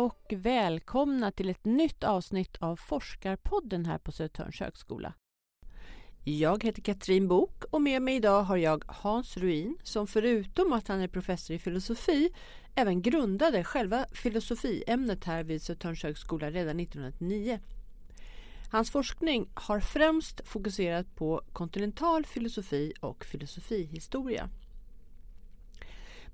och välkomna till ett nytt avsnitt av Forskarpodden här på Södertörns högskola. Jag heter Katrin Bok och med mig idag har jag Hans Ruin som förutom att han är professor i filosofi även grundade själva filosofiämnet här vid Södertörns högskola redan 1909. Hans forskning har främst fokuserat på kontinental filosofi och filosofihistoria.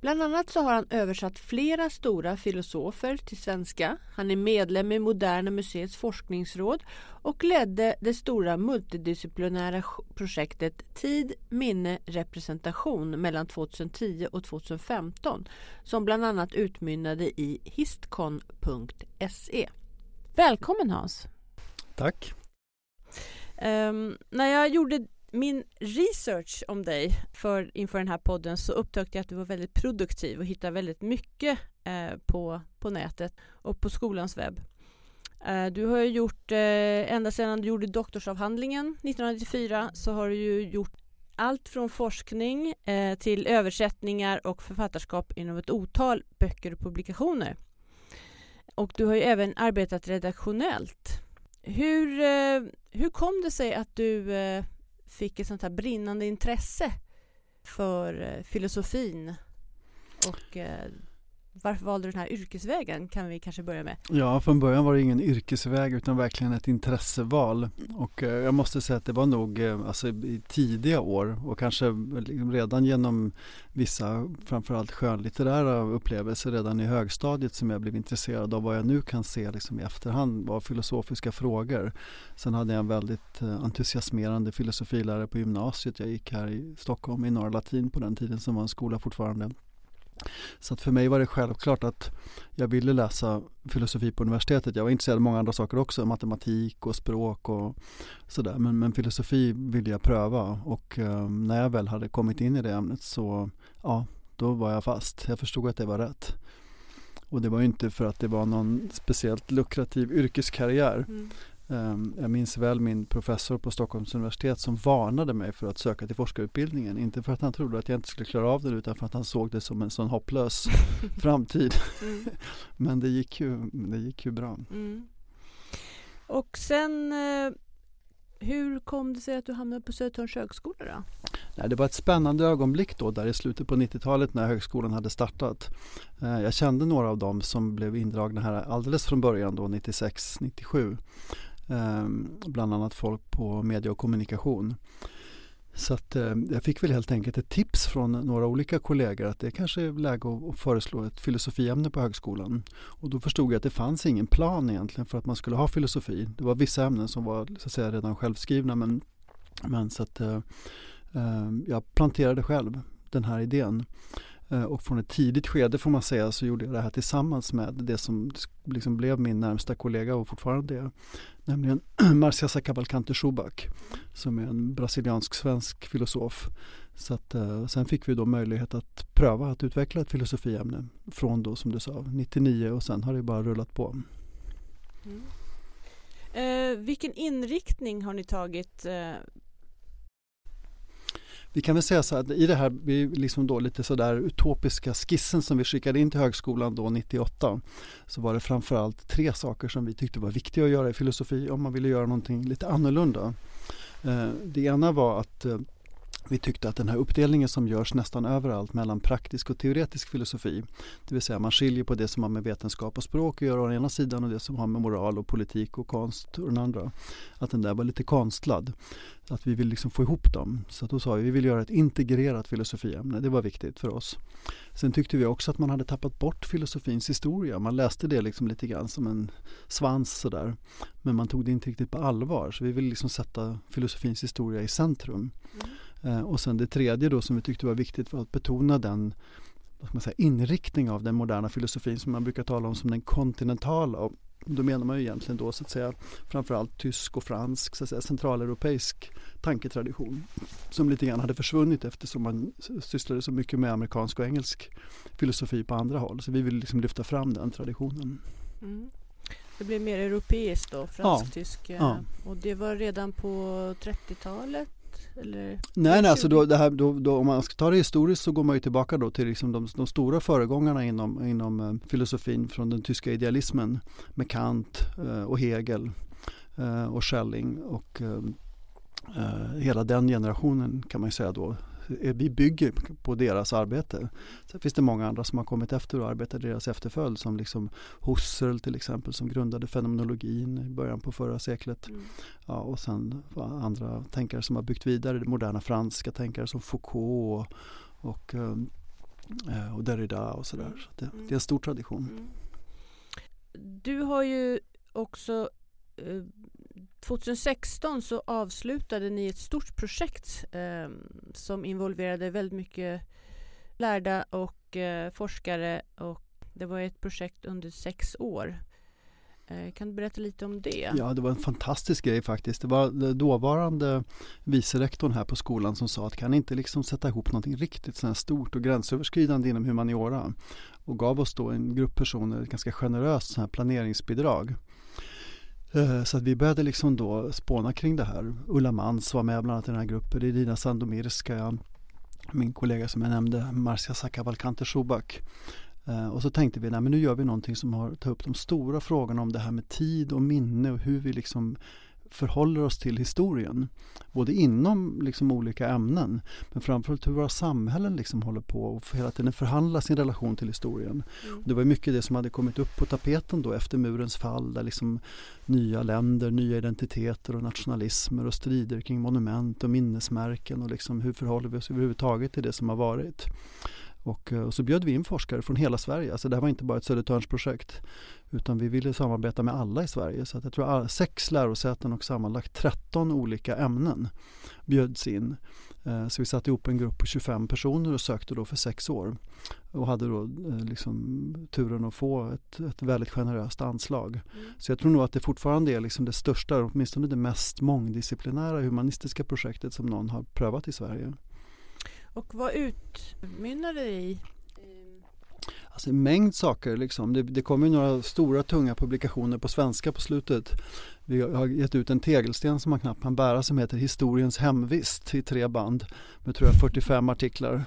Bland annat så har han översatt flera stora filosofer till svenska. Han är medlem i Moderna museets forskningsråd och ledde det stora multidisciplinära projektet Tid, minne, representation mellan 2010 och 2015 som bland annat utmynnade i histkon.se. Välkommen Hans! Tack! Um, när jag gjorde min research om dig för, inför den här podden så upptäckte jag att du var väldigt produktiv och hittade väldigt mycket eh, på, på nätet och på skolans webb. Eh, du har ju gjort, eh, ända sedan du gjorde doktorsavhandlingen 1994 så har du ju gjort allt från forskning eh, till översättningar och författarskap inom ett otal böcker och publikationer. Och du har ju även arbetat redaktionellt. Hur, eh, hur kom det sig att du eh, fick ett sånt här brinnande intresse för eh, filosofin och eh, varför valde du den här yrkesvägen kan vi kanske börja med? Ja, från början var det ingen yrkesväg utan verkligen ett intresseval. Och eh, jag måste säga att det var nog eh, alltså, i tidiga år och kanske liksom redan genom vissa framförallt skönlitterära upplevelser redan i högstadiet som jag blev intresserad av vad jag nu kan se liksom, i efterhand var filosofiska frågor. Sen hade jag en väldigt eh, entusiasmerande filosofilärare på gymnasiet. Jag gick här i Stockholm i Norra Latin på den tiden som var en skola fortfarande. Så att för mig var det självklart att jag ville läsa filosofi på universitetet. Jag var intresserad av många andra saker också, matematik och språk och sådär. Men, men filosofi ville jag pröva och eh, när jag väl hade kommit in i det ämnet så, ja, då var jag fast. Jag förstod att det var rätt. Och det var inte för att det var någon speciellt lukrativ yrkeskarriär. Mm. Ehm, jag minns väl min professor på Stockholms universitet som varnade mig för att söka till forskarutbildningen. Inte för att han trodde att jag inte skulle klara av det utan för att han såg det som en sån hopplös framtid. Mm. Men det gick ju, det gick ju bra. Mm. Och sen eh, hur kom det sig att du hamnade på Södertörns högskola då? Nej, det var ett spännande ögonblick då där i slutet på 90-talet när högskolan hade startat. Eh, jag kände några av dem som blev indragna här alldeles från början då 96-97. Ehm, Ehm, bland annat folk på media och kommunikation. Så att, eh, jag fick väl helt enkelt ett tips från några olika kollegor att det kanske är läge att föreslå ett filosofiämne på högskolan. Och då förstod jag att det fanns ingen plan egentligen för att man skulle ha filosofi. Det var vissa ämnen som var så att säga, redan självskrivna men, men så att eh, eh jag planterade själv den här idén. Eh, och från ett tidigt skede får man säga så gjorde jag det här tillsammans med det som liksom blev min närmsta kollega och fortfarande är. Nämligen Marciasa Cavalcante Schuback som är en brasiliansk-svensk filosof. Så att, eh, sen fick vi då möjlighet att pröva att utveckla ett filosofiämne från då som du sa 99 och sen har det bara rullat på. Mm. Eh, vilken inriktning har ni tagit eh, vi kan väl säga så att i det här liksom då lite sådär utopiska skissen som vi skickade in till högskolan då 98 så var det framförallt tre saker som vi tyckte var viktiga att göra i filosofi om man ville göra någonting lite annorlunda. Eh, det ena var att eh, vi tyckte att den här uppdelningen som görs nästan överallt mellan praktisk och teoretisk filosofi, det vill säga man skiljer på det som har med vetenskap och språk att göra å ena sidan och det som har med moral och politik och konst å den andra, att den där var lite konstlad. Att vi vill liksom få ihop dem. Så då sa vi, vi vill göra ett integrerat filosofiämne, det var viktigt för oss. Sen tyckte vi också att man hade tappat bort filosofins historia. Man läste det liksom lite grann som en svans sådär. Men man tog det inte riktigt på allvar. Så vi vill liksom sätta filosofins historia i centrum. Mm. Eh, och sen det tredje då som vi tyckte var viktigt var att betona den vad man säga, inriktning av den moderna filosofin som man brukar tala om som den kontinentala. Och då menar man ju egentligen då så att säga framförallt tysk och fransk, så att säga, centraleuropeisk tanketradition som lite grann hade försvunnit eftersom man sysslade så mycket med amerikansk och engelsk filosofi på andra håll. Så vi vill liksom lyfta fram den traditionen. Mm. Det blev mer europeiskt då, fransk-tysk. Ja, ja. Och det var redan på 30-talet Eller? Nej, nej alltså då, det här, då, då, om man ska ta det historiskt så går man ju tillbaka då till liksom de, de stora föregångarna inom, inom uh, filosofin från den tyska idealismen med Kant uh, och Hegel uh, och Schelling och hela den generationen kan man ju säga då vi bygger på deras arbete. Sen finns det många andra som har kommit efter och arbetar deras efterföljd som liksom Husserl till exempel som grundade fenomenologin i början på förra seklet. Mm. Ja, och sen andra tänkare som har byggt vidare, moderna franska tänkare som Foucault och, och, eh, och Derrida och sådär. Så det, det, är en stor tradition. Mm. Du har ju också 2016 så avslutade ni ett stort projekt eh, som involverade väldigt mycket lärda och eh, forskare och det var ett projekt under sex år. Eh, kan du berätta lite om det? Ja, det var en fantastisk grej faktiskt. Det var dåvarande vicerektorn här på skolan som sa att kan inte liksom sätta ihop någonting riktigt sådär stort och gränsöverskridande inom humaniora och gav oss då en grupp personer ett ganska generöst så här planeringsbidrag. Eh, så att vi började liksom då spåna kring det här. Ulla Mans var med bland annat i den här gruppen, Irina Sandomirska, min kollega som jag nämnde, Marcia Sakavalkante Schubak. Eh, och så tänkte vi, nej men nu gör vi någonting som har tagit upp de stora frågorna om det här med tid och minne och hur vi liksom förhåller oss till historien. Både inom liksom olika ämnen men framförallt hur våra samhällen liksom håller på och hela tiden förhandla sin relation till historien. Mm. Det var mycket det som hade kommit upp på tapeten då efter murens fall där liksom nya länder, nya identiteter och nationalismer och strider kring monument och minnesmärken och liksom hur förhåller vi oss överhuvudtaget till det som har varit. Och, eh, och, så bjöd vi in forskare från hela Sverige. Alltså det här var inte bara ett Södertörnsprojekt. Utan vi ville samarbeta med alla i Sverige. Så att jag tror sex lärosäten och sammanlagt 13 olika ämnen bjöds in. Eh, så vi satte ihop en grupp på 25 personer och sökte då för sex år. Och hade då eh, liksom turen att få ett, ett väldigt generöst anslag. Mm. Så jag tror nog att det fortfarande är liksom det största, åtminstone det mest mångdisciplinära humanistiska projektet som någon har prövat i Sverige. Och vad utmynnar det i? Alltså en mängd saker liksom. Det, det kommer några stora tunga publikationer på svenska på slutet. Vi har gett ut en tegelsten som man knappt kan bära som heter Historiens hemvist i tre band med tror jag 45 artiklar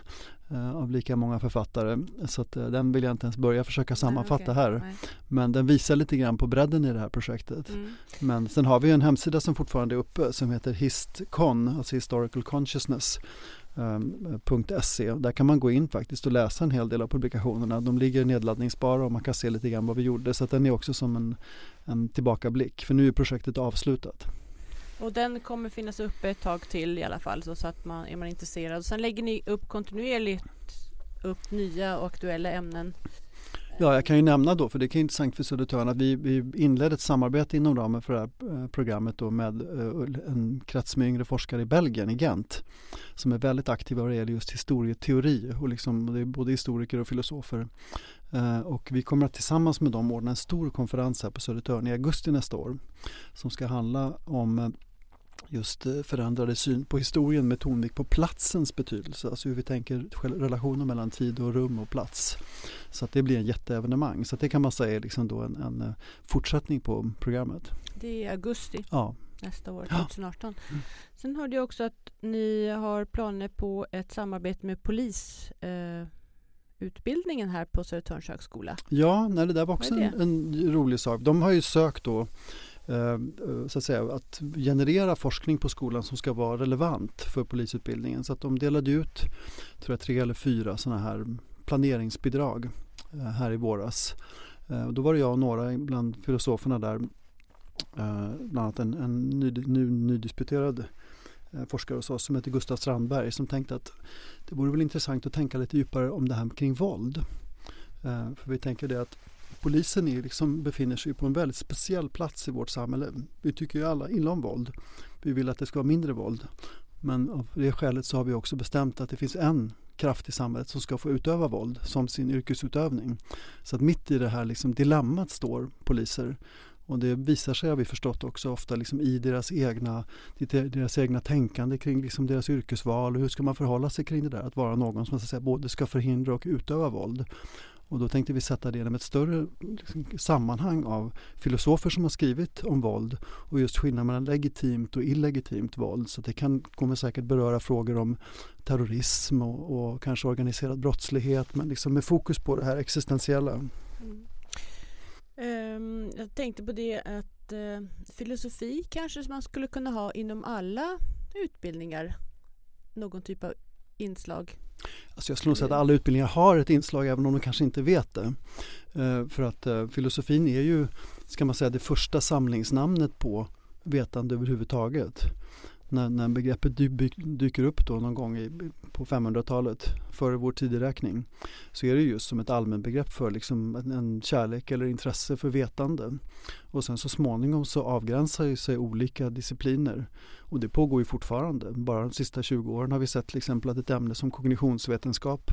eh, av lika många författare. Så att, eh, den vill jag inte ens börja försöka sammanfatta Nej, okay. här. Nej. Men den visar lite grann på bredden i det här projektet. Mm. Men sen har vi en hemsida som fortfarande är uppe som heter HistCon, alltså Historical Consciousness Ehm, .se. Där kan man gå in faktiskt och läsa en hel del av publikationerna. De ligger nedladdningsbara och man kan se lite grann vad vi gjorde. Så den är också som en, en tillbakablick. För nu är projektet avslutat. Och den kommer finnas uppe ett tag till i alla fall så att man är man intresserad. Sen lägger ni upp kontinuerligt upp nya och aktuella ämnen Ja, jag kan ju nämna då, för det kan vara intressant för Södertörn, att vi, vi inledde ett samarbete inom ramen för det här eh, programmet då med eh, en krets med yngre forskare i Belgien, i Gent, som är väldigt aktiva vad det gäller just historieteori och liksom, det är både historiker och filosofer. Eh, och vi kommer att tillsammans med dem ordna en stor konferens här på Södertörn i augusti nästa år som ska handla om just eh, förändrade syn på historien med tonvikt på platsens betydelse, alltså hur vi tänker relationen mellan tid och rum och plats. Så att det blir en jätteevenemang. Så det kan man säga är liksom då en, en eh, fortsättning på programmet. Det är augusti ja. nästa år, 2018. Ja. Mm. Sen hörde jag också att ni har planer på ett samarbete med polis eh, utbildningen här på Södertörns högskola. Ja, nej, det där var också en, en, rolig sak. De har ju sökt då Ehm, eh, så att, säga, att generera forskning på skolan som ska vara relevant för polisutbildningen. Så att de delade ut tror jag, tre eller fyra sådana här planeringsbidrag eh, här i våras. Eh, och då var det jag och några bland filosoferna där, bland annat en, en ny, ny, nydisputerad forskare hos oss som heter Gustav Strandberg som tänkte att det vore väl intressant att tänka lite djupare om det här kring våld. För vi tänker det att polisen är liksom, befinner sig på en väldigt speciell plats i vårt samhälle. Vi tycker ju alla illa om våld. Vi vill att det ska vara mindre våld. Men av det skälet så har vi också bestämt att det finns en kraft i samhället som ska få utöva våld som sin yrkesutövning. Så att mitt i det här liksom dilemmat står poliser. Och det visar sig, har vi förstått också, ofta liksom i deras egna, deras egna tänkande kring liksom deras yrkesval. hur ska man förhålla sig kring det där att vara någon som så att säga, både ska förhindra och utöva våld. Och då tänkte vi sätta det i ett större liksom, sammanhang av filosofer som har skrivit om våld och just skillnaden mellan legitimt och illegitimt våld. Så det kan, kommer säkert beröra frågor om terrorism och, och kanske organiserad brottslighet men liksom med fokus på det här existentiella. Mm. Um, jag tänkte på det att uh, filosofi kanske man skulle kunna ha inom alla utbildningar. Någon typ av inslag. Alltså jag skulle nog säga att alla utbildningar har ett inslag även om de kanske inte vet det. Eh, för att eh, filosofin är ju, ska man säga, det första samlingsnamnet på vetande överhuvudtaget när, när begreppet dy, dyker upp då någon gång i, på 500-talet före vår tideräkning så är det just som ett allmänbegrepp för liksom en, en, kärlek eller intresse för vetande. Och sen så småningom så avgränsar sig olika discipliner och det pågår ju fortfarande. Bara de sista 20 åren har vi sett till exempel att ett ämne som kognitionsvetenskap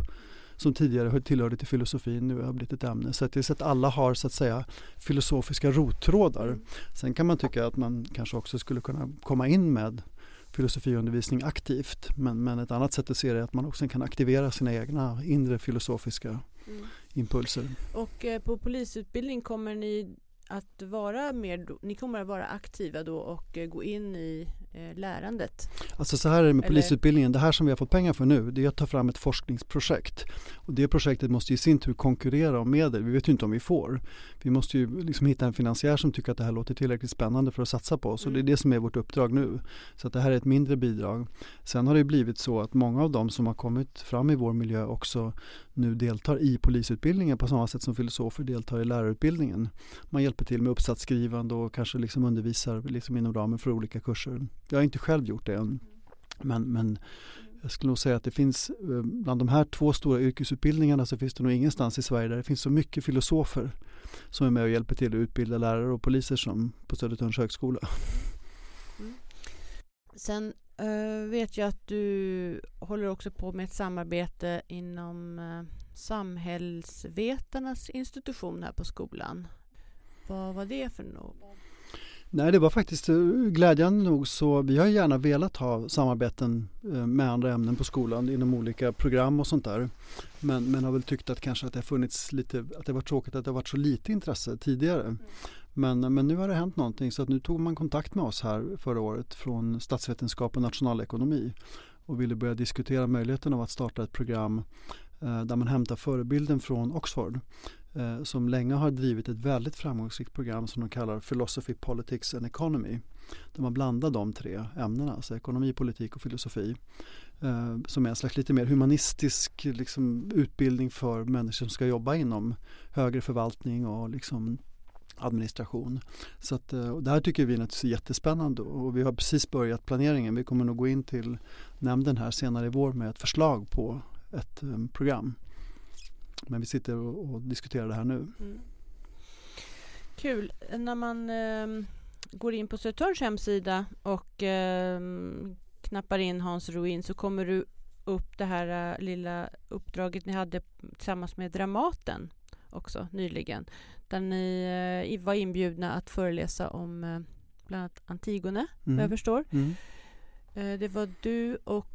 som tidigare tillhörde till filosofin nu har blivit ett ämne. Så att det är så att alla har så att säga filosofiska rottrådar. Mm. Sen kan man tycka att man kanske också skulle kunna komma in med filosofiundervisning aktivt. Men, men ett annat sätt att se det är att man också kan aktivera sina egna inre filosofiska mm. impulser. Och eh, på polisutbildning kommer ni att vara mer, ni kommer att vara aktiva då och eh, gå in i lärandet? Alltså så här är det med Eller? polisutbildningen. Det här som vi har fått pengar för nu det är att ta fram ett forskningsprojekt. Och det projektet måste i sin tur konkurrera om medel. Vi vet ju inte om vi får. Vi måste ju liksom hitta en finansiär som tycker att det här låter tillräckligt spännande för att satsa på. Så mm. det är mm. det som är vårt uppdrag nu. Så att det här är ett mindre bidrag. Sen har det blivit så att många av dem som har kommit fram i vår miljö också nu deltar i polisutbildningen på samma sätt som filosofer deltar i lärarutbildningen. Man hjälper till med uppsatsskrivande och kanske liksom undervisar liksom inom ramen för olika kurser. Jag har inte själv gjort det än. Men, men jag skulle nog säga att det finns eh, bland de här två stora yrkesutbildningarna så finns det nog ingenstans i Sverige där det finns så mycket filosofer som är med och hjälper till att utbilda lärare och poliser som på Södertörns högskola. Mm. Sen äh, vet jag att du håller också på med ett samarbete inom äh, Samhällsvetarnas institution här på skolan. Vad var det för något? Nej, det var faktiskt eh, glädjande nog så vi har gärna velat ha samarbeten eh, med andra ämnen på skolan inom olika program och sånt där. Men, men har väl tyckt att kanske att det har funnits lite, att det var tråkigt att det har varit så lite intresse tidigare. Mm. Men, men nu har det hänt någonting så att nu tog man kontakt med oss här förra året från statsvetenskap och nationalekonomi och ville börja diskutera möjligheten av att starta ett program eh, där man hämtar förebilden från Oxford eh, som länge har drivit ett väldigt framgångsrikt program som de kallar Philosophy, Politics and Economy. Där man blandar de tre ämnena, alltså ekonomi, politik och filosofi. Eh, som är en slags lite mer humanistisk liksom, utbildning för människor som ska jobba inom högre förvaltning och liksom administration. Så att, eh, det här tycker vi naturligtvis är jättespännande och vi har precis börjat planeringen. Vi kommer nog gå in till nämnden här senare i vår med ett förslag på ett eh, program. Men vi sitter och, och diskuterar det här nu. Mm. Kul. När man eh, går in på Södertörns hemsida och eh, knappar in Hans Ruin så kommer du upp det här uh, lilla uppdraget ni hade tillsammans med Dramaten också nyligen. Där ni uh, var inbjudna att föreläsa om uh, bland annat Antigone, mm. vad jag förstår. Mm. det var du och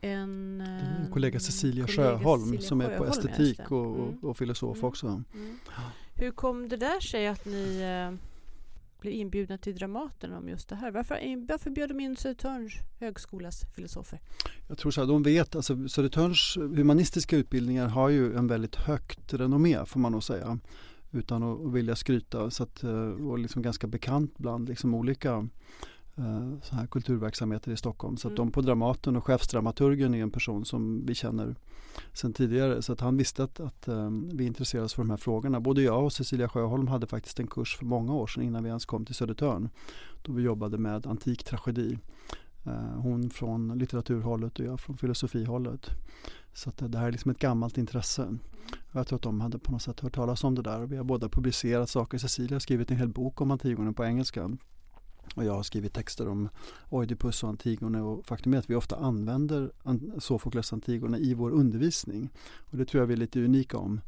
en, en kollega Cecilia kollega Sjöholm Cecilia som är på estetik och, mm. och, filosof mm. också. Mm. Hur kom det där sig att ni eh, blev inbjudna till Dramaten om just det här? Varför, varför bjöd de in Södertörns högskolas filosofer? Jag tror så här, de vet, alltså Södertörns humanistiska utbildningar har ju en väldigt högt renommé får man nog säga utan att vilja skryta så att, eh, och liksom ganska bekant bland liksom olika så här kulturverksamheter i Stockholm. Så att mm. de på Dramaten och chefsdramaturgen är en person som vi känner sedan tidigare. Så att han visste att, att um, vi intresserade oss för de här frågorna. Både jag och Cecilia Sjöholm hade faktiskt en kurs för många år sedan innan vi ens kom till Södertörn. Då vi jobbade med antik tragedi. Uh, hon från litteraturhållet och jag från filosofihållet. Så att det här är liksom ett gammalt intresse. Jag tror att de hade på något sätt hört talas om det där. Vi har båda publicerat saker. Cecilia har skrivit en hel bok om Antigone på engelska och jag har skrivit texter om Oidipus och Antigone och faktum är att vi ofta använder Sofokles Antigone i vår undervisning. Och det tror jag vi är lite unika om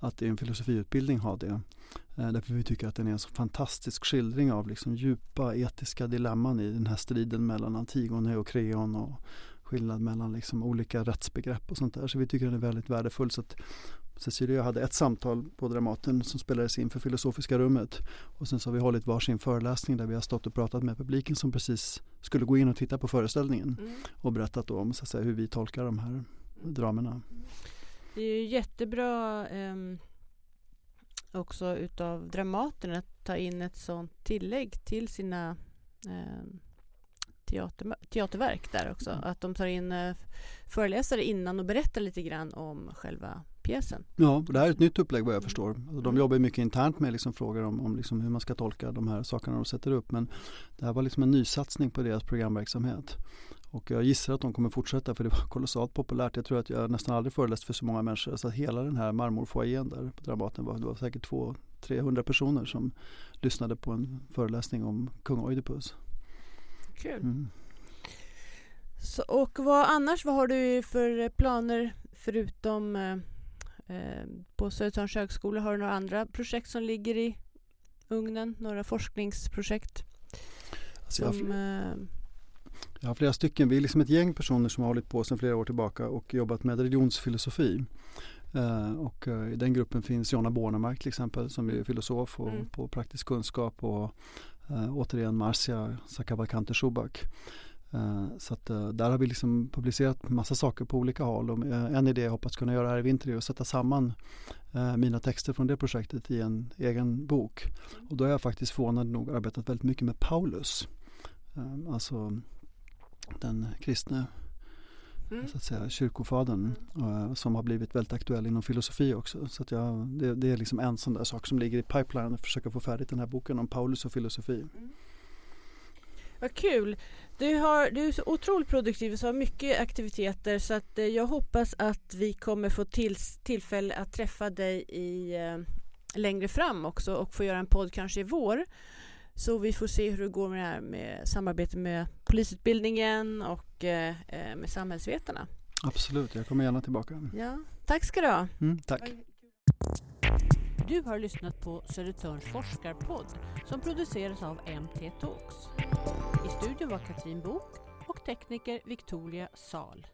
att i en filosofiutbildning ha det. Eh, därför vi tycker att den är en så fantastisk skildring av liksom djupa etiska dilemman i den här striden mellan Antigone och Kreon och skillnad mellan liksom olika rättsbegrepp och sånt där. Så vi tycker den är väldigt värdefull. Så att Cecilia och jag hade ett samtal på Dramaten som spelades in för Filosofiska rummet. Och sen så har vi hållit varsin föreläsning där vi har stått och pratat med publiken som precis skulle gå in och titta på föreställningen. Mm. Och berättat om så att säga, hur vi tolkar de här dramerna. Det är ju jättebra eh, också utav Dramaten att ta in ett sånt tillägg till sina eh, teater, teaterverk där också. Mm. Att de tar in eh, föreläsare innan och berättar lite grann om själva pjäsen. Ja, det här är ett nytt upplägg vad jag förstår. Alltså, de mm. jobbar mycket internt med liksom frågor om, om liksom hur man ska tolka de här sakerna de sätter upp. Men det här var liksom en nysatsning på deras programverksamhet. Och jag gissar att de kommer fortsätta för det var kolossalt populärt. Jag tror att jag nästan aldrig föreläst för så många människor. Så hela den här marmorfoajén där på Dramaten var, det var säkert 200-300 personer som lyssnade på en föreläsning om kung Oidipus. Kul. Mm. Så, och vad annars, vad har du för planer förutom eh, eh på Södertörns högskola? Har du några andra projekt som ligger i ugnen? Några forskningsprojekt? Alltså som, jag, eh, jag har flera stycken. Vi är liksom ett gäng personer som har hållit på sedan flera år tillbaka och jobbat med religionsfilosofi. Uh, och uh, i den gruppen finns Jonna Bornemark till exempel som är filosof och mm. på praktisk kunskap och uh, återigen Marcia Sakabakante Shubak. Eh, så att, eh, där har vi liksom publicerat massa saker på olika håll. Och en idé jag hoppas kunna göra här i vinter är att sätta samman mina texter från det projektet i en egen bok. Och då har jag faktiskt förvånande nog arbetat väldigt mycket med Paulus. Alltså den kristne mm. så att säga, kyrkofadern mm. som har blivit väldigt aktuell inom filosofi också. Så att jag, det, det, är liksom en sån där sak som ligger i pipeline att försöka få färdigt den här boken om Paulus och filosofi. Mm. Vad kul! Du, har, du är så otroligt produktiv och har mycket aktiviteter så att eh, jag hoppas att vi kommer få till, tillfälle att träffa dig i, eh, längre fram också och få göra en podd kanske i vår. Så vi får se hur det går med det här med samarbete med polisutbildningen och eh, eh, med samhällsvetarna. Absolut, jag kommer gärna tillbaka. Ja, tack ska du ha. Mm, tack. Du har lyssnat på Södertörns forskarpodd som produceras av MT Talks. I studion var Katrin Bok och tekniker Victoria Sal.